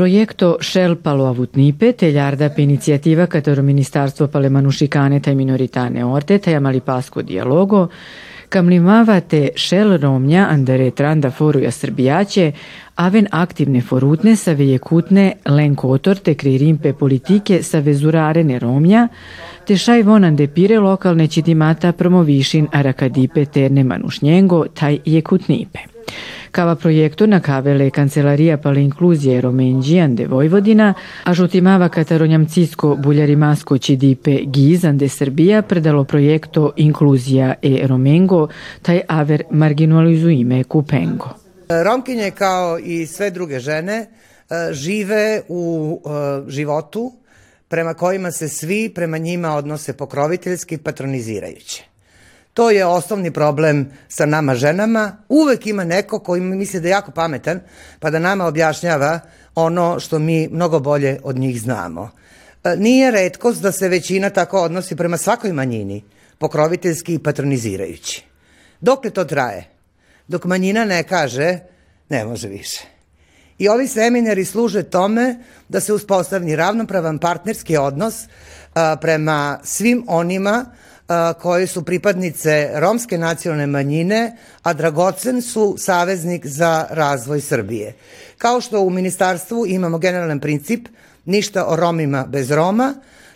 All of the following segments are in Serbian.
Proiecto Shell palo avutnipe, tegliarda per iniziativa che il Ministarstvo pale manušikane taj minoritane orte, taj amali pasko dialogo, Kamlimavate Shell Romnja andere tranda foruja Srbijaće, aven aktivne forutne sa vejekutne len kotor te kririmpe politike sa vezurarene Romnja, te šaj vonan depire lokalne čitimata promovišin arakadipe terne manušnjengo taj jekutnipe. Cava proiectul cavele Cancelaria per l'inclusie Romengian de Vojvodina ajutimava Cataronjamcisko Buljarimasko Cidipe Gizan de Srbija predalo projekto Inkluzija e Romengo taj aver marginalizuime Kupengo. Romkinje kao i sve druge žene e, žive u e, životu prema kojima se svi prema njima odnose pokroviteljski patronizirajuće. To je osnovni problem sa nama ženama. Uvek ima neko koji misli da je jako pametan, pa da nama objašnjava ono što mi mnogo bolje od njih znamo. E, nije redkost da se većina tako odnosi prema svakoj manjini, pokroviteljski i patronizirajući. Dokle to traje? Dok manjina ne kaže, ne može više. I ovi seminari služe tome da se uspostavni ravnopravan partnerski odnos a, prema svim onima koje su pripadnice romske nacionalne manjine, a dragocen su saveznik za razvoj Srbije. Kao što u ministarstvu imamo generalan princip ništa o Romima bez Roma,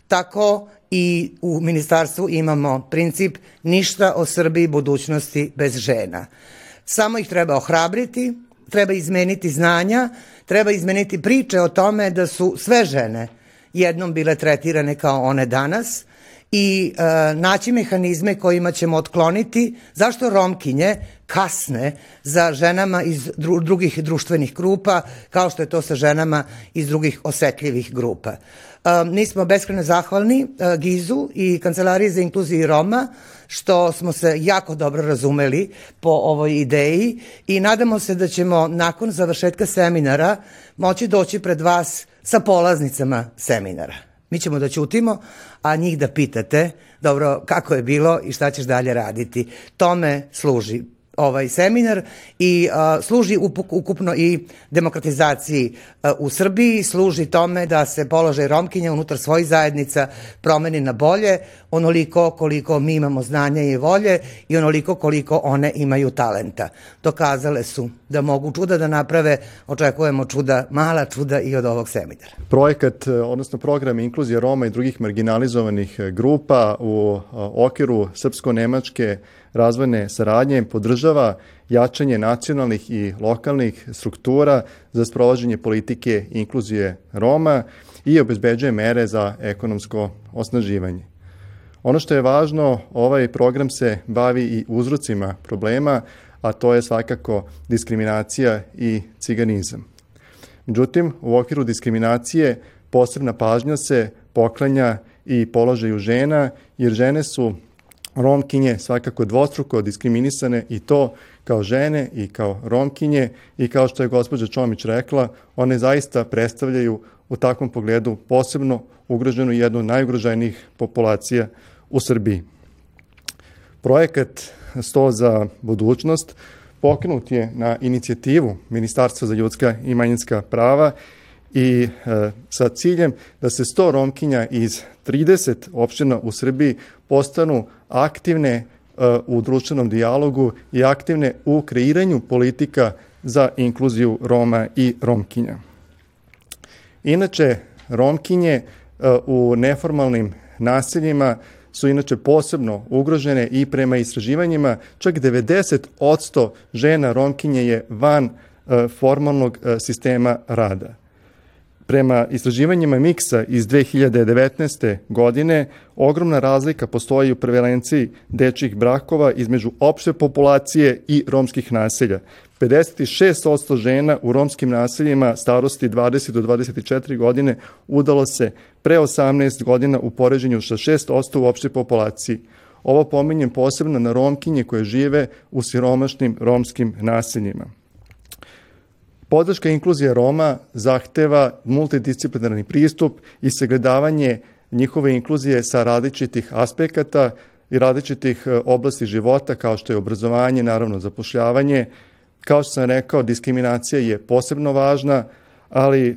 tako i u ministarstvu imamo princip ništa o Srbiji budućnosti bez žena. Samo ih treba ohrabriti, treba izmeniti znanja, treba izmeniti priče o tome da su sve žene jednom bile tretirane kao one danas, i e, naći mehanizme kojima ćemo otkloniti zašto romkinje kasne za ženama iz dru, drugih društvenih grupa, kao što je to sa ženama iz drugih osetljivih grupa. E, nismo beskreno zahvalni e, Gizu i Kancelariji za inkluziju Roma, što smo se jako dobro razumeli po ovoj ideji i nadamo se da ćemo nakon završetka seminara moći doći pred vas sa polaznicama seminara. Mi ćemo da ćutimo, a njih da pitate, dobro, kako je bilo i šta ćeš dalje raditi. Tome služi ovaj seminar i a, služi ukupno i demokratizaciji a, u Srbiji, služi tome da se položaj Romkinja unutar svojih zajednica promeni na bolje, onoliko koliko mi imamo znanja i volje i onoliko koliko one imaju talenta. Dokazale su da mogu čuda da naprave, očekujemo čuda, mala čuda i od ovog seminara. Projekat, odnosno program inkluzije Roma i drugih marginalizovanih grupa u okviru srpsko-nemačke razvojne saradnje podržava jačanje nacionalnih i lokalnih struktura za sprovođenje politike inkluzije Roma i obezbeđuje mere za ekonomsko osnaživanje. Ono što je važno, ovaj program se bavi i uzrocima problema, a to je svakako diskriminacija i ciganizam. Međutim, u okviru diskriminacije posebna pažnja se poklanja i položaju žena, jer žene su Romkinje svakako dvostruko diskriminisane i to kao žene i kao Romkinje i kao što je gospođa Čomić rekla, one zaista predstavljaju u takvom pogledu posebno ugroženu jednu od najugroženijih populacija u Srbiji. Projekat 100 za budućnost pokrenut je na inicijativu Ministarstva za ljudska i manjinska prava i e, sa ciljem da se 100 Romkinja iz 30 opština u Srbiji postanu aktivne e, u društvenom dijalogu i aktivne u kreiranju politika za inkluziju Roma i Romkinja. Inače, Romkinje e, u neformalnim naseljima su inače posebno ugrožene i prema istraživanjima čak 90% žena Romkinje je van e, formalnog sistema rada. Prema istraživanjima Miksa iz 2019. godine, ogromna razlika postoji u prevalenciji dečjih brakova između opšte populacije i romskih naselja. 56% žena u romskim naseljima starosti 20 do 24 godine udalo se pre 18 godina u poređenju sa 6% u opšte populaciji. Ovo pominjem posebno na romkinje koje žive u siromašnim romskim naseljima. Podrška inkluzije Roma zahteva multidisciplinarni pristup i sagledavanje njihove inkluzije sa različitih aspekata i različitih e, oblasti života kao što je obrazovanje, naravno zapošljavanje. Kao što sam rekao, diskriminacija je posebno važna, ali uh,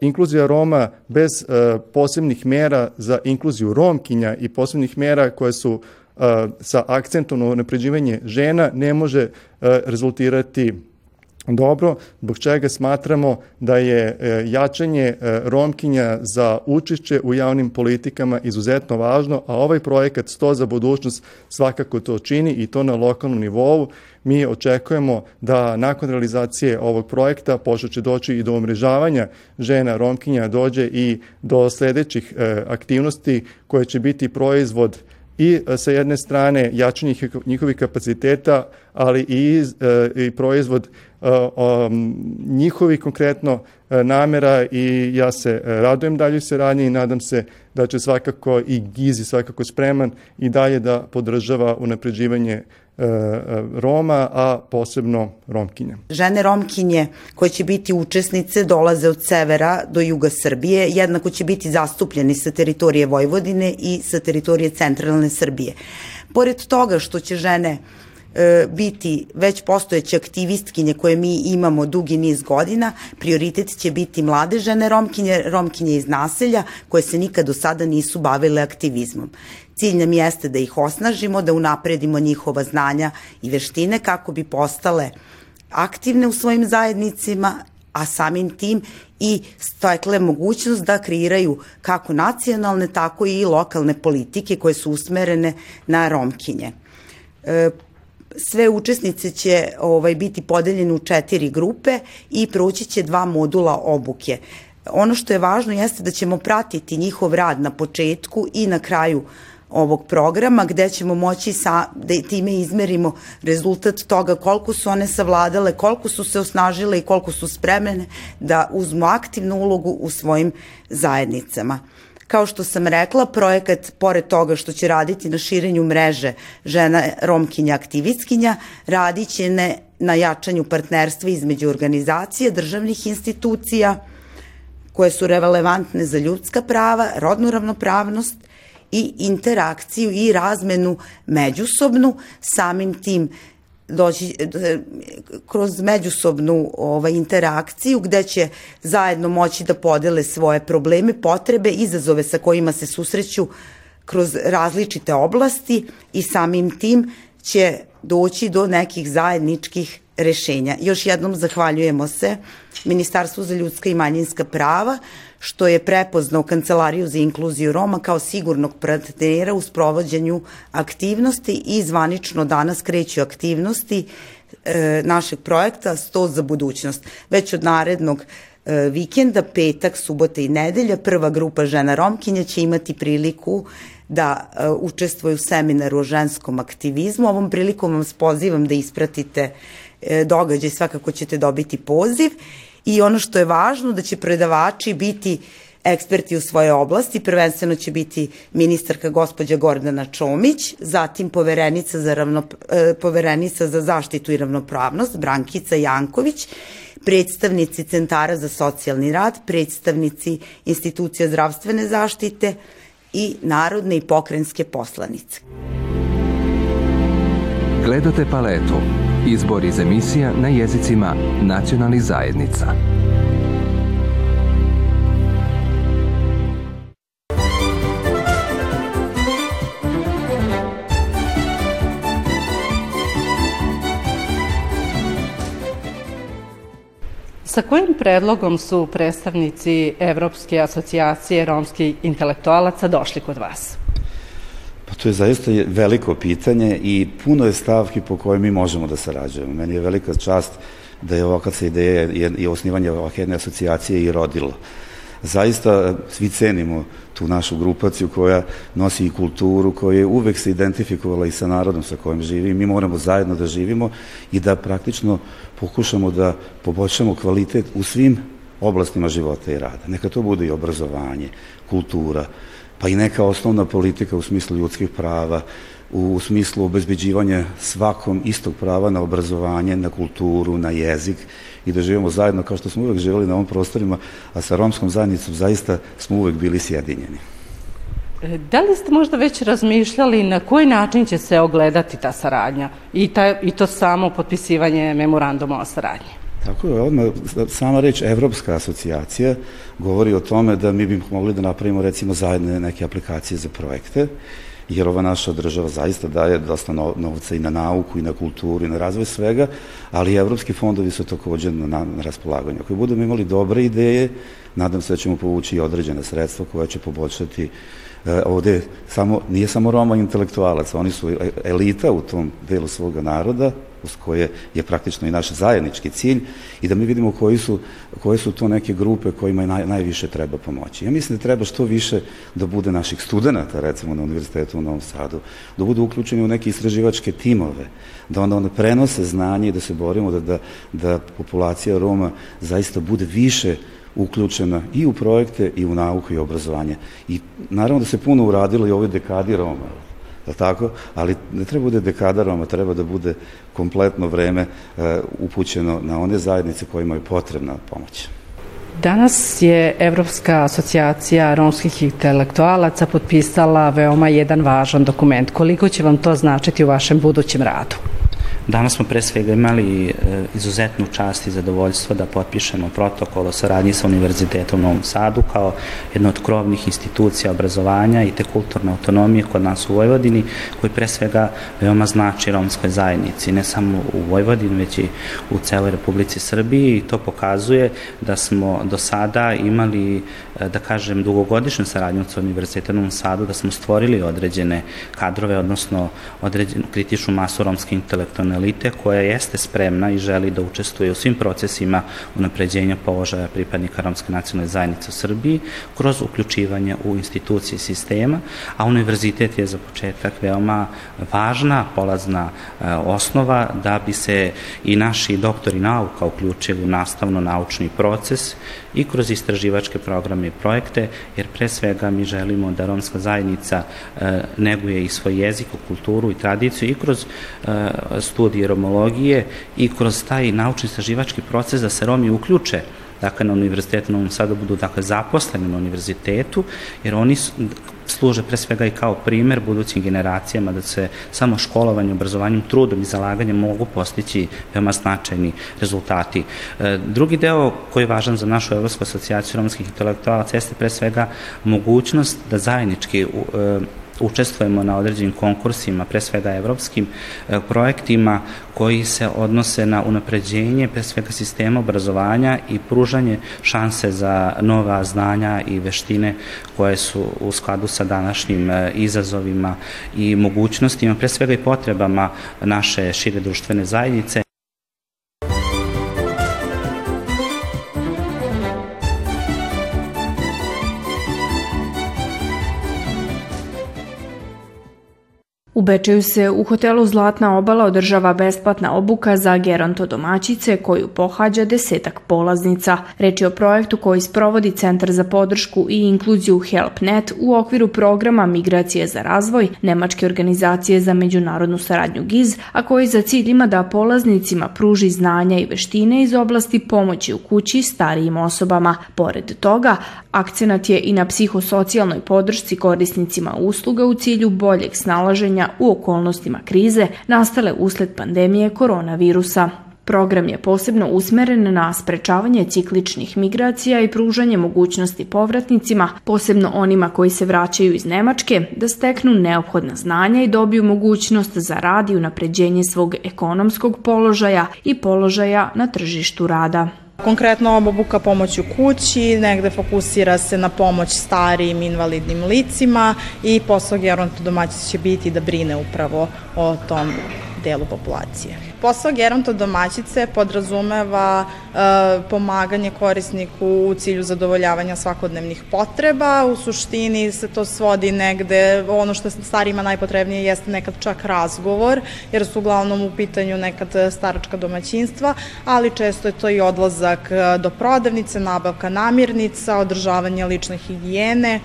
inkluzija Roma bez uh, posebnih mera za inkluziju Romkinja i posebnih mera koje su uh, sa akcentom na napređivanje žena ne može uh, rezultirati dobro, zbog čega smatramo da je e, jačanje e, Romkinja za učešće u javnim politikama izuzetno važno, a ovaj projekat 100 za budućnost svakako to čini i to na lokalnom nivou. Mi očekujemo da nakon realizacije ovog projekta pošto će doći i do umrežavanja žena Romkinja, dođe i do sledećih e, aktivnosti koje će biti proizvod i sa jedne strane jačanje njihovih kapaciteta, ali i, i proizvod njihovi konkretno e, namera i ja se e, radujem daljoj saradnji i nadam se da će svakako i Gizi svakako spreman i dalje da podržava unapređivanje e, Roma, a posebno Romkinja. Žene Romkinje koje će biti učesnice dolaze od severa do juga Srbije, jednako će biti zastupljeni sa teritorije Vojvodine i sa teritorije centralne Srbije. Pored toga što će žene e, biti već postojeće aktivistkinje koje mi imamo dugi niz godina, prioritet će biti mlade žene romkinje, romkinje iz naselja koje se nikad do sada nisu bavile aktivizmom. Cilj nam jeste da ih osnažimo, da unapredimo njihova znanja i veštine kako bi postale aktivne u svojim zajednicima, a samim tim i stekle mogućnost da kreiraju kako nacionalne, tako i lokalne politike koje su usmerene na romkinje. Sve učesnice će ovaj, biti podeljene u četiri grupe i proći će dva modula obuke. Ono što je važno jeste da ćemo pratiti njihov rad na početku i na kraju ovog programa gde ćemo moći sa, da time izmerimo rezultat toga koliko su one savladale, koliko su se osnažile i koliko su spremene da uzmu aktivnu ulogu u svojim zajednicama. Kao što sam rekla, projekat, pored toga što će raditi na širenju mreže žena romkinja aktivistkinja, radit će ne, na jačanju partnerstva između organizacija, državnih institucija, koje su relevantne za ljudska prava, rodnu ravnopravnost i interakciju i razmenu međusobnu, samim tim doći e, kroz međusobnu ovaj, interakciju gde će zajedno moći da podele svoje probleme, potrebe, izazove sa kojima se susreću kroz različite oblasti i samim tim će doći do nekih zajedničkih rešenja. Još jednom zahvaljujemo se Ministarstvu za ljudska i manjinska prava što je prepoznao Kancelariju za inkluziju Roma kao sigurnog partnera u sprovođenju aktivnosti i zvanično danas kreću aktivnosti e, našeg projekta 100 za budućnost. Već od narednog e, vikenda, petak, subota i nedelja, prva grupa žena Romkinja će imati priliku da e, učestvuju u seminaru o ženskom aktivizmu. Ovom prilikom vam pozivam da ispratite e, događaj, svakako ćete dobiti poziv i ono što je važno da će predavači biti eksperti u svojoj oblasti, prvenstveno će biti ministarka gospođa Gordana Čomić, zatim poverenica za, ravno, e, poverenica za zaštitu i ravnopravnost Brankica Janković, predstavnici centara za socijalni rad, predstavnici institucija zdravstvene zaštite i narodne i pokrenjske poslanice. Gledate paletu Izbor iz emisija na jezicima nacionalnih zajednica. Sa kojim predlogom su predstavnici Evropske asocijacije romskih intelektualaca došli kod vas? To je zaista veliko pitanje i puno je stavki po kojoj mi možemo da sarađujemo. Meni je velika čast da je ovakva se ideja i osnivanje ovakve jedne asocijacije i rodilo. Zaista svi cenimo tu našu grupaciju koja nosi i kulturu, koja je uvek se identifikovala i sa narodom sa kojim živi. Mi moramo zajedno da živimo i da praktično pokušamo da poboljšamo kvalitet u svim oblastima života i rada. Neka to bude i obrazovanje, kultura, pa i neka osnovna politika u smislu ljudskih prava, u smislu obezbeđivanja svakom istog prava na obrazovanje, na kulturu, na jezik i da živimo zajedno kao što smo uvek živeli na ovom prostorima, a sa romskom zajednicom zaista smo uvek bili sjedinjeni. E, da li ste možda već razmišljali na koji način će se ogledati ta saradnja i, ta, i to samo potpisivanje memoranduma o saradnji? Tako je, odmah sama reč Evropska asocijacija govori o tome da mi bi mogli da napravimo recimo zajedne neke aplikacije za projekte jer ova naša država zaista daje dosta novca i na nauku i na kulturu i na razvoj svega, ali i evropski fondovi su takođe na, na, raspolaganju. Ako budemo imali dobre ideje, nadam se da ćemo povući i određene sredstva koja će poboljšati ovde samo, nije samo Roma intelektualac, oni su e, elita u tom delu svoga naroda, uz koje je praktično i naš zajednički cilj i da mi vidimo koji su, koje su to neke grupe kojima naj, najviše treba pomoći. Ja mislim da treba što više da bude naših studenta, recimo na Univerzitetu u Novom Sadu, da budu uključeni u neke istraživačke timove, da onda one prenose znanje i da se borimo da, da, da populacija Roma zaista bude više uključena i u projekte i u nauku i obrazovanje. I naravno da se puno uradilo i ove dekadi Roma, tako? Ali ne treba bude dekada Roma, treba da bude kompletno vreme e, upućeno na one zajednice kojima je potrebna pomoć. Danas je Evropska asocijacija romskih intelektualaca potpisala veoma jedan važan dokument. Koliko će vam to značiti u vašem budućem radu? Danas smo pre svega imali e, izuzetnu čast i zadovoljstvo da potpišemo protokol o saradnji sa Univerzitetom u Novom Sadu kao jedna od krovnih institucija obrazovanja i te kulturne autonomije kod nas u Vojvodini, koji pre svega veoma znači romskoj zajednici, ne samo u Vojvodini, već i u celoj Republici Srbiji. I to pokazuje da smo do sada imali, e, da kažem, dugogodišnju saradnju sa Univerzitetom u Novom Sadu, da smo stvorili određene kadrove, odnosno određenu kritičnu masu romske intelektualne elite koja jeste spremna i želi da učestvuje u svim procesima unapređenja položaja pripadnika romske nacionalne zajednice u Srbiji kroz uključivanje u institucije sistema, a univerzitet je za početak veoma važna polazna e, osnova da bi se i naši doktori nauka uključili u nastavno-naučni proces i kroz istraživačke programe i projekte, jer pre svega mi želimo da romska zajednica e, neguje i svoj jezik, kulturu i tradiciju i kroz e, studije romologije i kroz taj naučno-istraživački proces da se Romi uključe dakle na univerzitetu na Novom Sadu budu dakle zaposleni na univerzitetu jer oni služe pre svega i kao primer budućim generacijama da se samo školovanjem, obrazovanjem, trudom i zalaganjem mogu postići veoma značajni rezultati. E, drugi deo koji je važan za našu Evropsku asocijaciju romskih intelektualaca jeste pre svega mogućnost da zajednički e, učestvujemo na određenim konkursima, pre svega evropskim e, projektima koji se odnose na unapređenje pre svega sistema obrazovanja i pružanje šanse za nova znanja i veštine koje su u skladu sa današnjim e, izazovima i mogućnostima, pre svega i potrebama naše šire društvene zajednice. U Bečeju se u hotelu Zlatna obala održava besplatna obuka za gerontodomaćice koju pohađa desetak polaznica. Reč je o projektu koji sprovodi Centar za podršku i inkluziju HelpNet u okviru programa Migracije za razvoj Nemačke organizacije za međunarodnu saradnju GIZ, a koji za cilj ima da polaznicima pruži znanja i veštine iz oblasti pomoći u kući starijim osobama. Pored toga, akcenat je i na psihosocijalnoj podršci korisnicima usluga u cilju boljeg snalaženja u okolnostima krize nastale usled pandemije koronavirusa. Program je posebno usmeren na sprečavanje cikličnih migracija i pružanje mogućnosti povratnicima, posebno onima koji se vraćaju iz Nemačke, da steknu neophodna znanja i dobiju mogućnost za rad i unapređenje svog ekonomskog položaja i položaja na tržištu rada. Konkretno obuka pomoć u kući, negde fokusira se na pomoć starijim invalidnim licima i posao gerontodomaćica će biti da brine upravo o tom delu populacije. Posao geronto domaćice podrazumeva e, pomaganje korisniku u cilju zadovoljavanja svakodnevnih potreba. U suštini se to svodi negde, ono što starima najpotrebnije jeste nekad čak razgovor, jer su uglavnom u pitanju nekad staračka domaćinstva, ali često je to i odlazak e, do prodavnice, nabavka namirnica, održavanje lične higijene,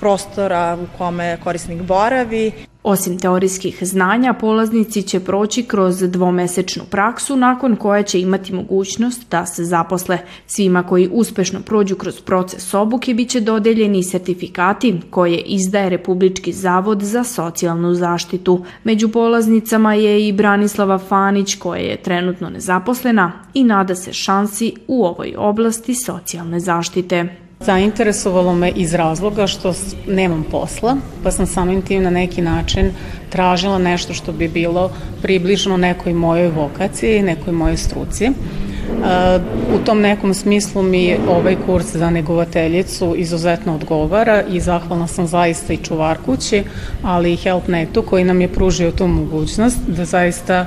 prostora u kome korisnik boravi. Osim teorijskih znanja, polaznici će proći kroz dvomesečnu praksu nakon koje će imati mogućnost da se zaposle. Svima koji uspešno prođu kroz proces obuke biće dodeljeni sertifikati koje izdaje Republički zavod za socijalnu zaštitu. Među polaznicama je i Branislava Fanić koja je trenutno nezaposlena i nada se šansi u ovoj oblasti socijalne zaštite. Zainteresovalo me iz razloga što nemam posla, pa sam samim tim na neki način tražila nešto što bi bilo približno nekoj mojoj vokaciji, nekoj mojoj struci. U tom nekom smislu mi ovaj kurs za negovateljicu izuzetno odgovara i zahvalna sam zaista i čuvar kući, ali i HelpNetu koji nam je pružio tu mogućnost da zaista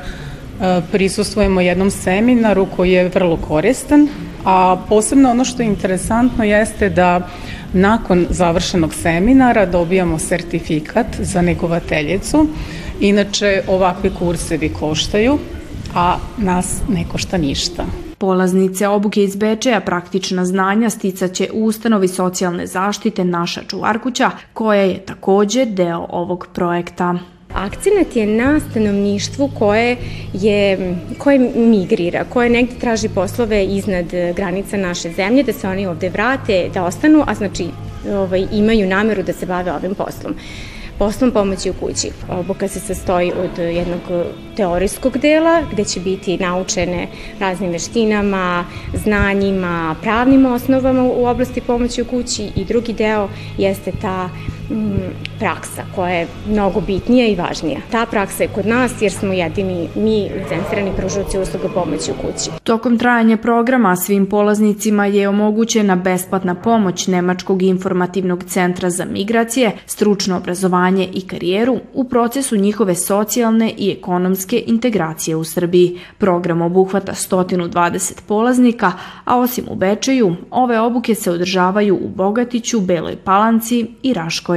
prisustujemo jednom seminaru koji je vrlo koristan, a posebno ono što je interesantno jeste da nakon završenog seminara dobijamo sertifikat za negovateljicu. Inače, ovakvi kursevi koštaju, a nas ne košta ništa. Polaznice obuke iz Bečeja praktična znanja sticaće u ustanovi socijalne zaštite Naša čuvarkuća, koja je takođe deo ovog projekta. Akcenat je na stanovništvu koje, je, koje migrira, koje negde traži poslove iznad granica naše zemlje, da se oni ovde vrate, da ostanu, a znači ovaj, imaju nameru da se bave ovim poslom poslom pomoći u kući. Obuka se sastoji od jednog teorijskog dela gde će biti naučene raznim veštinama, znanjima, pravnim osnovama u oblasti pomoći u kući i drugi deo jeste ta praksa koja je mnogo bitnija i važnija. Ta praksa je kod nas jer smo jedini mi licencirani pružavci usluga pomoći u kući. Tokom trajanja programa svim polaznicima je omogućena besplatna pomoć Nemačkog informativnog centra za migracije, stručno obrazovanje i karijeru u procesu njihove socijalne i ekonomske integracije u Srbiji. Program obuhvata 120 polaznika, a osim u Bečeju, ove obuke se održavaju u Bogatiću, Beloj Palanci i Raškoj.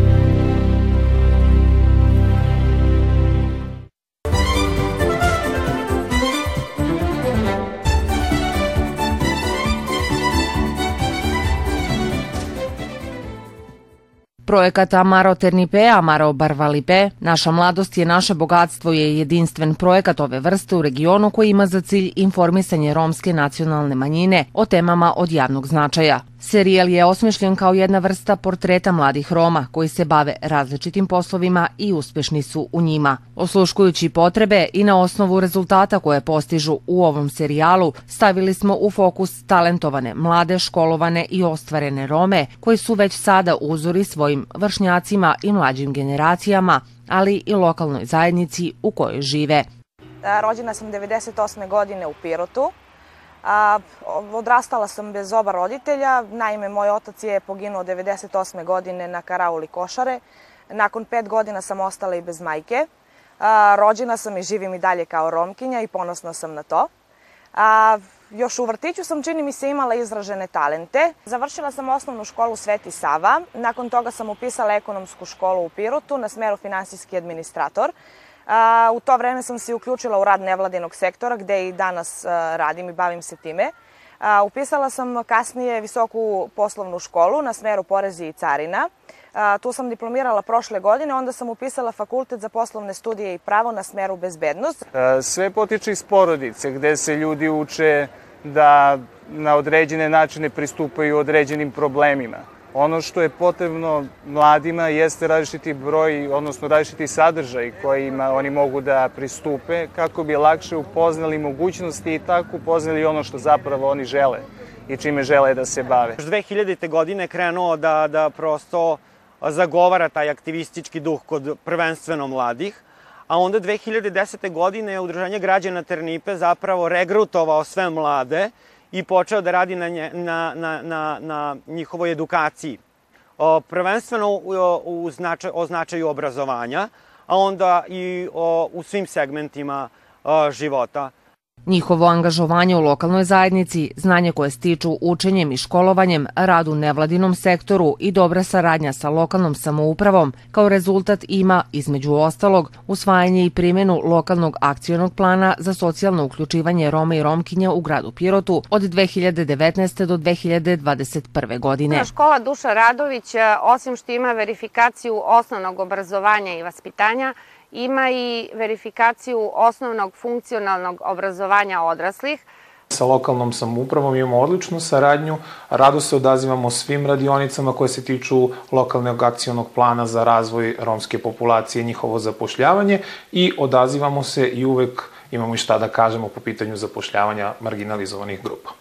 Projekat Amaro Ternipe, Amaro Barvalipe, Naša mladost je naše bogatstvo je jedinstven projekat ove vrste u regionu koji ima za cilj informisanje romske nacionalne manjine o temama od javnog značaja. Serijal je osmišljen kao jedna vrsta portreta mladih Roma koji se bave različitim poslovima i uspešni su u njima. Osluškujući potrebe i na osnovu rezultata koje postižu u ovom serijalu, stavili smo u fokus talentovane, mlade, školovane i ostvarene Rome koji su već sada uzori svojim vršnjacima i mlađim generacijama, ali i lokalnoj zajednici u kojoj žive. Rođena sam 98. godine u Pirotu A, odrastala sam bez oba roditelja, naime moj otac je poginuo 98. godine na Karauli Košare. Nakon pet godina sam ostala i bez majke. A, rođena sam i živim i dalje kao romkinja i ponosna sam na to. A, još u vrtiću sam, čini mi se, imala izražene talente. Završila sam osnovnu školu Sveti Sava. Nakon toga sam upisala ekonomsku školu u Pirotu na smeru finansijski administrator. U to vreme sam se uključila u rad nevladinog sektora gde i danas radim i bavim se time. Upisala sam kasnije visoku poslovnu školu na smeru porezi i carina. Tu sam diplomirala prošle godine, onda sam upisala fakultet za poslovne studije i pravo na smeru bezbednost. Sve potiče iz porodice gde se ljudi uče da na određene načine pristupaju određenim problemima. Ono što je potrebno mladima jeste različiti broj, odnosno različiti sadržaj kojima oni mogu da pristupe kako bi lakše upoznali mogućnosti i tako upoznali ono što zapravo oni žele i čime žele da se bave. Još 2000. godine krenuo da, da prosto zagovara taj aktivistički duh kod prvenstveno mladih, a onda 2010. godine je Udruženje građana Ternipe zapravo regrutovao sve mlade i počeo da radi na, nje, na, na, na, na njihovoj edukaciji. O, prvenstveno u, u značaj, o značaju obrazovanja, a onda i o, u svim segmentima o, života. Njihovo angažovanje u lokalnoj zajednici, znanje koje stiču učenjem i školovanjem, rad u nevladinom sektoru i dobra saradnja sa lokalnom samoupravom kao rezultat ima, između ostalog, usvajanje i primjenu lokalnog akcionog plana za socijalno uključivanje Roma i Romkinja u gradu Pirotu od 2019. do 2021. godine. Škola Duša Radović, osim što ima verifikaciju osnovnog obrazovanja i vaspitanja, ima i verifikaciju osnovnog funkcionalnog obrazovanja odraslih. Sa lokalnom samoupravom imamo odličnu saradnju, rado se odazivamo svim radionicama koje se tiču lokalnog akcionog plana za razvoj romske populacije, njihovo zapošljavanje i odazivamo se i uvek imamo i šta da kažemo po pitanju zapošljavanja marginalizovanih grupa.